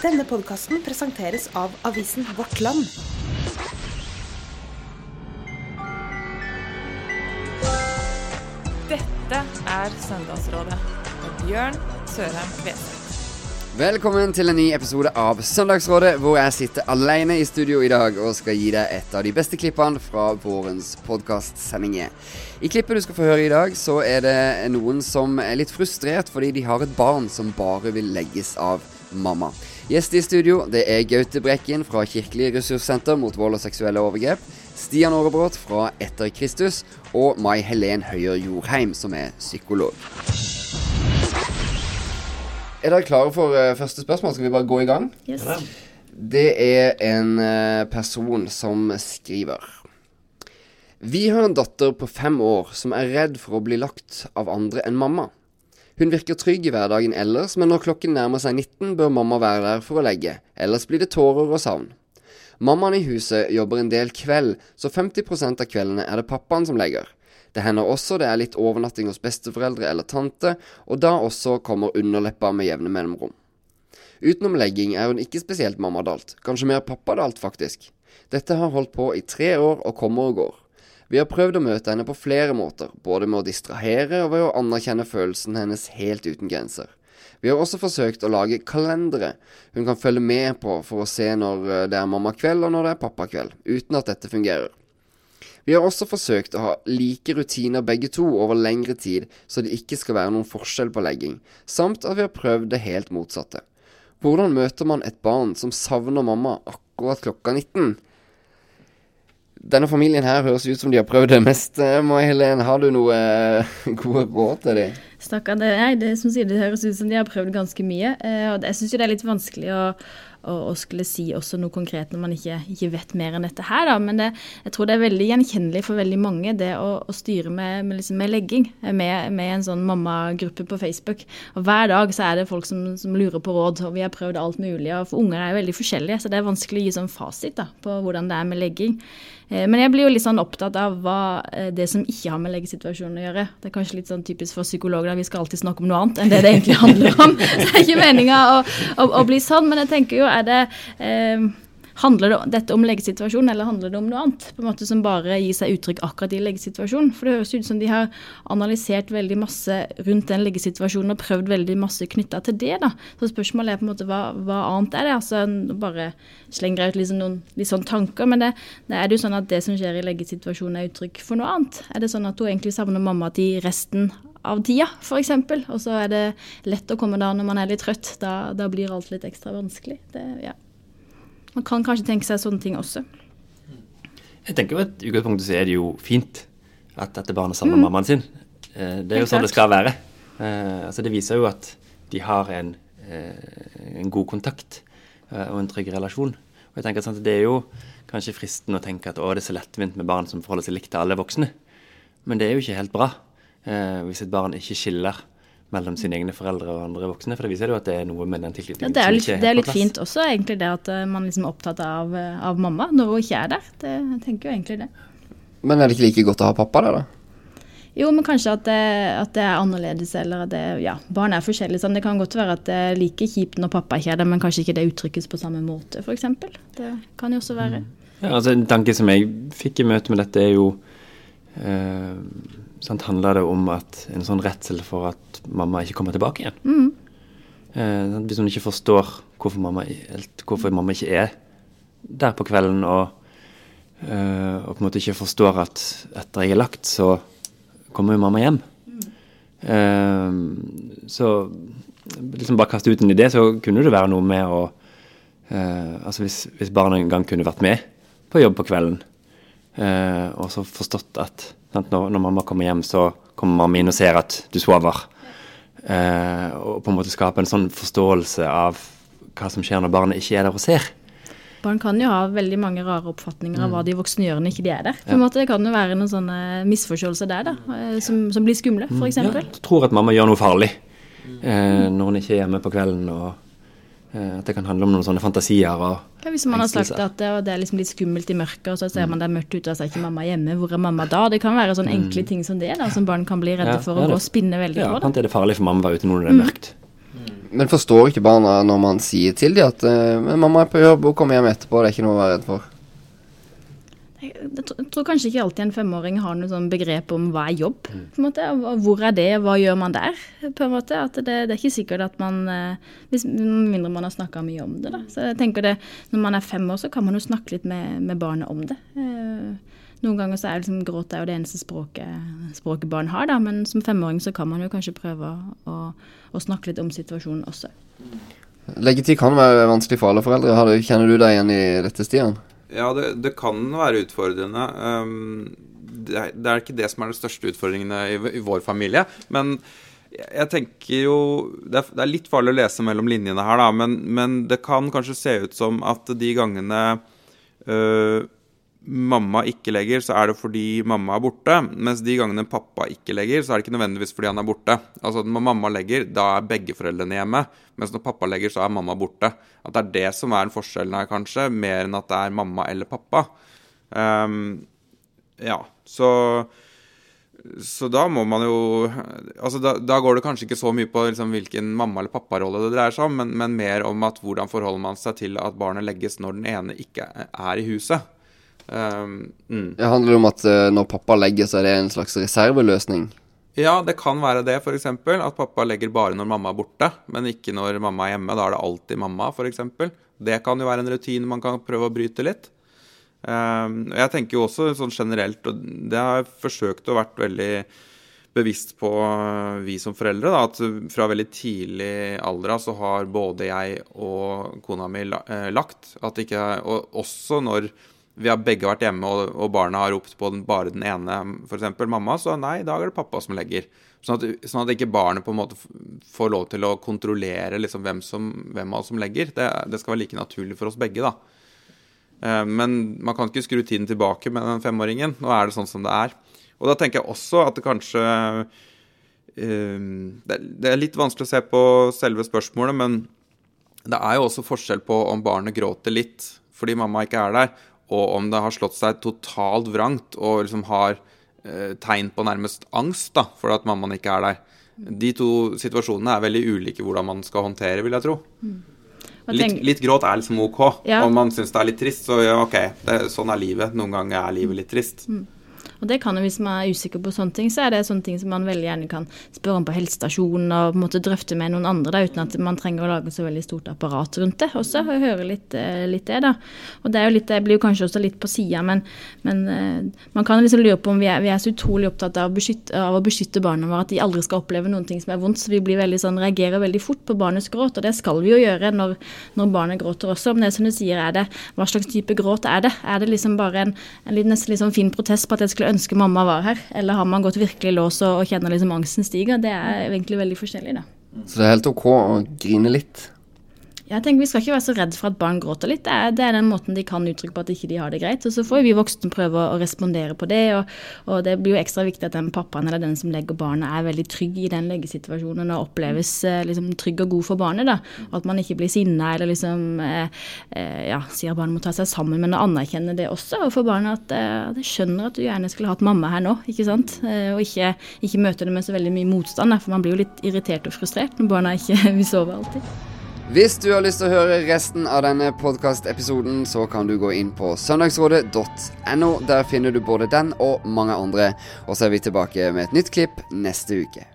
Denne podkasten presenteres av avisen Vårt Land. Dette er Søndagsrådet med Bjørn Sørheim Kveseth. Velkommen til en ny episode av Søndagsrådet, hvor jeg sitter alene i studio i dag og skal gi deg et av de beste klippene fra vårens podkastsendinger. I klippet du skal få høre i dag, så er det noen som er litt frustrert fordi de har et barn som bare vil legges av mamma. Gjest i studio det er Gaute Brekken fra Kirkelig ressurssenter mot vold og seksuelle overgrep. Stian Aarebrot fra Etter Kristus og Mai Helen Høyer Jorheim, som er psykolog. Er dere klare for uh, første spørsmål? Skal vi bare gå i gang? Yes. Det er en uh, person som skriver. Vi har en datter på fem år som er redd for å bli lagt av andre enn mamma. Hun virker trygg i hverdagen ellers, men når klokken nærmer seg 19, bør mamma være der for å legge, ellers blir det tårer og savn. Mammaen i huset jobber en del kveld, så 50% av kveldene er det pappaen som legger. Det hender også det er litt overnatting hos besteforeldre eller tante, og da også kommer underleppa med jevne mellomrom. Utenom legging er hun ikke spesielt mammadalt, kanskje mer pappadalt faktisk. Dette har holdt på i tre år og kommer og går. Vi har prøvd å møte henne på flere måter, både med å distrahere og ved å anerkjenne følelsen hennes helt uten grenser. Vi har også forsøkt å lage kalendere hun kan følge med på for å se når det er mammakveld og når det er pappakveld, uten at dette fungerer. Vi har også forsøkt å ha like rutiner begge to over lengre tid, så det ikke skal være noen forskjell på legging, samt at vi har prøvd det helt motsatte. Hvordan møter man et barn som savner mamma akkurat klokka 19? Denne familien her høres ut som de har prøvd det meste. Mai Helen, har du noe gode råd til dem? Stakkar. Det, det, det høres ut som de har prøvd ganske mye. Eh, og jeg syns det er litt vanskelig å, å, skulle si også noe konkret når man ikke, ikke vet mer enn dette her, da. Men det, jeg tror det er veldig gjenkjennelig for veldig mange, det å, å styre med, med, liksom, med legging. Med, med, en sånn mammagruppe på Facebook. Og hver dag så er det folk som, som, lurer på råd, og vi har prøvd alt mulig. Og for unger er jo veldig forskjellige, så det er vanskelig å gi sånn fasit da, på hvordan det er med legging. Eh, men jeg blir jo litt sånn opptatt av hva eh, det som ikke har med leggesituasjonen å gjøre. Det er kanskje litt sånn typisk for psykologer, vi skal alltid snakke om noe annet enn det det egentlig handler om. Så det er ikke meninga å, å, å, bli sånn, men jeg tenker jo er det eh, Handler det, dette om leggesituasjonen, eller handler det om noe annet? På en måte Som bare gir seg uttrykk akkurat i leggesituasjonen. For det høres ut som de har analysert veldig masse rundt den leggesituasjonen og prøvd veldig masse knytta til det. da. Så spørsmålet er på en måte hva, hva annet er det? Altså Bare slenger jeg ut liksom noen litt sånn tanker. Men det, det er det jo sånn at det som skjer i leggesituasjonen er uttrykk for noe annet? Er det sånn at hun egentlig savner mamma til resten av tida, f.eks. Og så er det lett å komme da når man er litt trøtt. Da, da blir alt litt ekstra vanskelig. Det, ja. Man kan kanskje tenke seg sånne ting også. Jeg tenker jo at utgangspunktet så er det jo fint at dette barnet savner mm. mammaen sin. Eh, det er jo sånn det skal være. Eh, altså Det viser jo at de har en, eh, en god kontakt og en trygg relasjon. Og jeg tenker sånn at Det er jo kanskje fristende å tenke at å, det er så lettvint med barn som forholder seg likt til alle voksne. Men det er jo ikke helt bra hvis et barn ikke skiller mellom sine egne foreldre og andre voksne? For det viser jo at det er noe med den tilknytningen ja, det er litt, som ikke er Det er litt fint også, egentlig, det at eh, man liksom er opptatt av, eh, av mamma når hun ikke er der. Det, jeg tenker jo egentlig det. Men er det ikke like godt å ha pappa der, da? Jo, men kanskje at det, at det er annerledes, eller at det, ja, barn er forskjellige. Sånn. Det kan godt være at det er like kjipt når pappa ikke er der, men kanskje ikke det uttrykkes på samme måte, f.eks. Det kan jo også være. Mm. Ja, altså En tanke som jeg fikk i møte med dette, er jo eh, sant, handler det om at en sånn redsel for at mamma ikke kommer tilbake igjen. Mm. Eh, hvis hun ikke forstår hvorfor mamma, hvorfor mamma, ikke er der på kvelden, og, eh, og, på en måte ikke forstår at etter jeg er lagt, så kommer jo mamma hjem. Mm. Eh, så liksom bare kaste ut en idé, så kunne det være noe med å eh, Altså hvis, hvis barnet en gang kunne vært med på jobb på kvelden, eh, og så forstått at når, når, mamma kommer hjem, så kommer mamma inn og ser at du sover. Eh, og på en måte skape en sånn forståelse av hva som skjer når barnet ikke er der og ser. Barn kan jo ha veldig mange rare oppfatninger av hva mm. de voksne gjør når ikke de er der. På en måte, Det kan jo være noen sånne misforståelser der da, eh, som, som blir skumle, f.eks. Mm. Ja, tror at mamma gjør noe farlig eh, når hun ikke er hjemme på kvelden. og At det kan handle om noen sånne fantasier. og ja, Hvis man har sagt at det, det, er liksom litt skummelt i mørket, og så ser man det er mørkt ute, og så er ikke mamma hjemme, hvor er mamma da? Det kan være sånne enkle mm. ting som det, da, som barn kan bli redde for ja, å gå og spinne veldig ja, på. Ja, er det farlig for mamma å være ute når det er mm. mørkt. Men forstår ikke barna når man sier til dem at eh, 'mamma er på jobb, hun kommer hjem etterpå', det er ikke noe å være redd for? Jeg, tror, kanskje ikke alltid en femåring har noe sånn begrep om hva er jobb. på en måte, og Hvor er det, hva gjør man der? på en måte, at Det, det er ikke sikkert at man eh, hvis, mindre man har snakka mye om det. da. Så jeg tenker det, Når man er fem år, så kan man jo snakke litt med, med barnet om det. Eh, noen ganger så er liksom gråt er jo det eneste språket, språket barn har, da, men som femåring så kan man jo kanskje prøve å, å snakke litt om situasjonen også. Leggetid kan være vanskelig for alle foreldre. Kjenner du deg igjen i dette, Stian? Ja, det, det kan være utfordrende. Um, det, er, det, er, ikke det som er de største utfordringene i, i vår familie. Men jeg tenker jo det er, det er, litt farlig å lese mellom linjene her, da. Men, men det kan kanskje se ut som at de gangene uh, mamma ikke legger, så er det fordi mamma er borte. Mens de gangene pappa ikke legger, så er det ikke nødvendigvis fordi han er borte. Altså Når mamma legger, da er begge foreldrene hjemme. Mens når pappa legger, så er mamma borte. At det er det som er forskjellen her, kanskje, mer enn at det er mamma eller pappa. Um, ja, så så da må man jo altså da, da, går det kanskje ikke så mye på liksom hvilken mamma- eller papparolle det dreier seg om, men, men, mer om at hvordan forholder man seg til at barnet legges når den ene ikke er i huset. Um, mm. Det handler om at uh, når pappa legger, så er det en slags reserveløsning? Ja, det kan være det, f.eks. At pappa legger bare når mamma er borte, men ikke når mamma er hjemme. Da er det alltid mamma, f.eks. Det kan jo være en rutine man kan prøve å bryte litt. Um, jeg tenker jo også sånn generelt, og det har jeg forsøkt å vært veldig bevisst på, uh, vi som foreldre, da, at fra veldig tidlig alder så har både jeg og kona mi eh, lagt at ikke, Og også når vi har begge vært hjemme, og, og barna har ropt på den, bare den ene, f.eks. mamma, så nei, da er det pappa som legger. Sånn at, sånn at, ikke barnet på en måte får lov til å kontrollere liksom hvem, som, hvem av oss som legger. Det, det, skal være like naturlig for oss begge, da. Eh, men man kan ikke skru tiden tilbake med den femåringen. Nå er det sånn som det er. Og da tenker jeg også at det kanskje eh, Det er litt vanskelig å se på selve spørsmålet, men det er jo også forskjell på om barnet gråter litt fordi mamma ikke er der, og om det har slått seg totalt vrangt og liksom har eh, tegn på nærmest angst da, for at mammaen ikke er der. De to situasjonene er veldig ulike hvordan man skal håndtere, vil jeg tro. Mm. Litt, litt, gråt er liksom OK. Ja. Om man syns det er litt trist, så ja, OK, det, sånn er livet. Noen ganger er livet litt trist. Mm. Og det kan jo, Hvis man er usikker på sånne ting, så er det sånne ting som man veldig gjerne kan spørre om på helsestasjonen og på en måte drøfte med noen andre, da, uten at man trenger å lage så veldig stort apparat rundt det også. og høre litt, eh, litt det da. Og Det litt, det blir jo kanskje også litt på sida, men, men uh, man kan liksom lure på om vi er, vi er så utrolig opptatt av å, beskytte, av å beskytte barna våre, at de aldri skal oppleve noen ting som er vondt. Så vi blir veldig sånn, reagerer veldig fort på barnets gråt, og det skal vi jo gjøre når, når barnet gråter også. Men det som du sier, er det, hva slags type gråt er det? Er det liksom bare en, en nesten liksom fin protest på at jeg skulle ønske mamma var her? her, eller har man gått virkelig lås og, og kjenner liksom angsten stiger? Det er egentlig veldig forskjellig, da. Så det er helt OK å grine litt? Jeg tenker Vi skal ikke være så redd for at barn gråter litt. Det er, det er den måten de kan uttrykke på at ikke de ikke har det greit. Og Så får vi voksne prøve å, respondere på det. Og, og, Det blir jo ekstra viktig at den pappaen eller den som legger barnet, er veldig trygg i den leggesituasjonen og oppleves eh, liksom, trygg og god for barnet. da. At man ikke blir sinna eller liksom eh, eh, ja, sier at barnet må ta seg sammen, men å anerkjenne det også. Og for barnet at eh, det skjønner at du gjerne skulle hatt mamma her nå, ikke sant. Og ikke, ikke møte det med så veldig mye motstand, for man blir jo litt irritert og frustrert når barna ikke vil sove alltid. Hvis du har lyst til å høre resten av denne podkastepisoden, så kan du gå inn på søndagsrådet.no. Der finner du både den og mange andre. Og så er vi tilbake med et nytt klipp neste uke.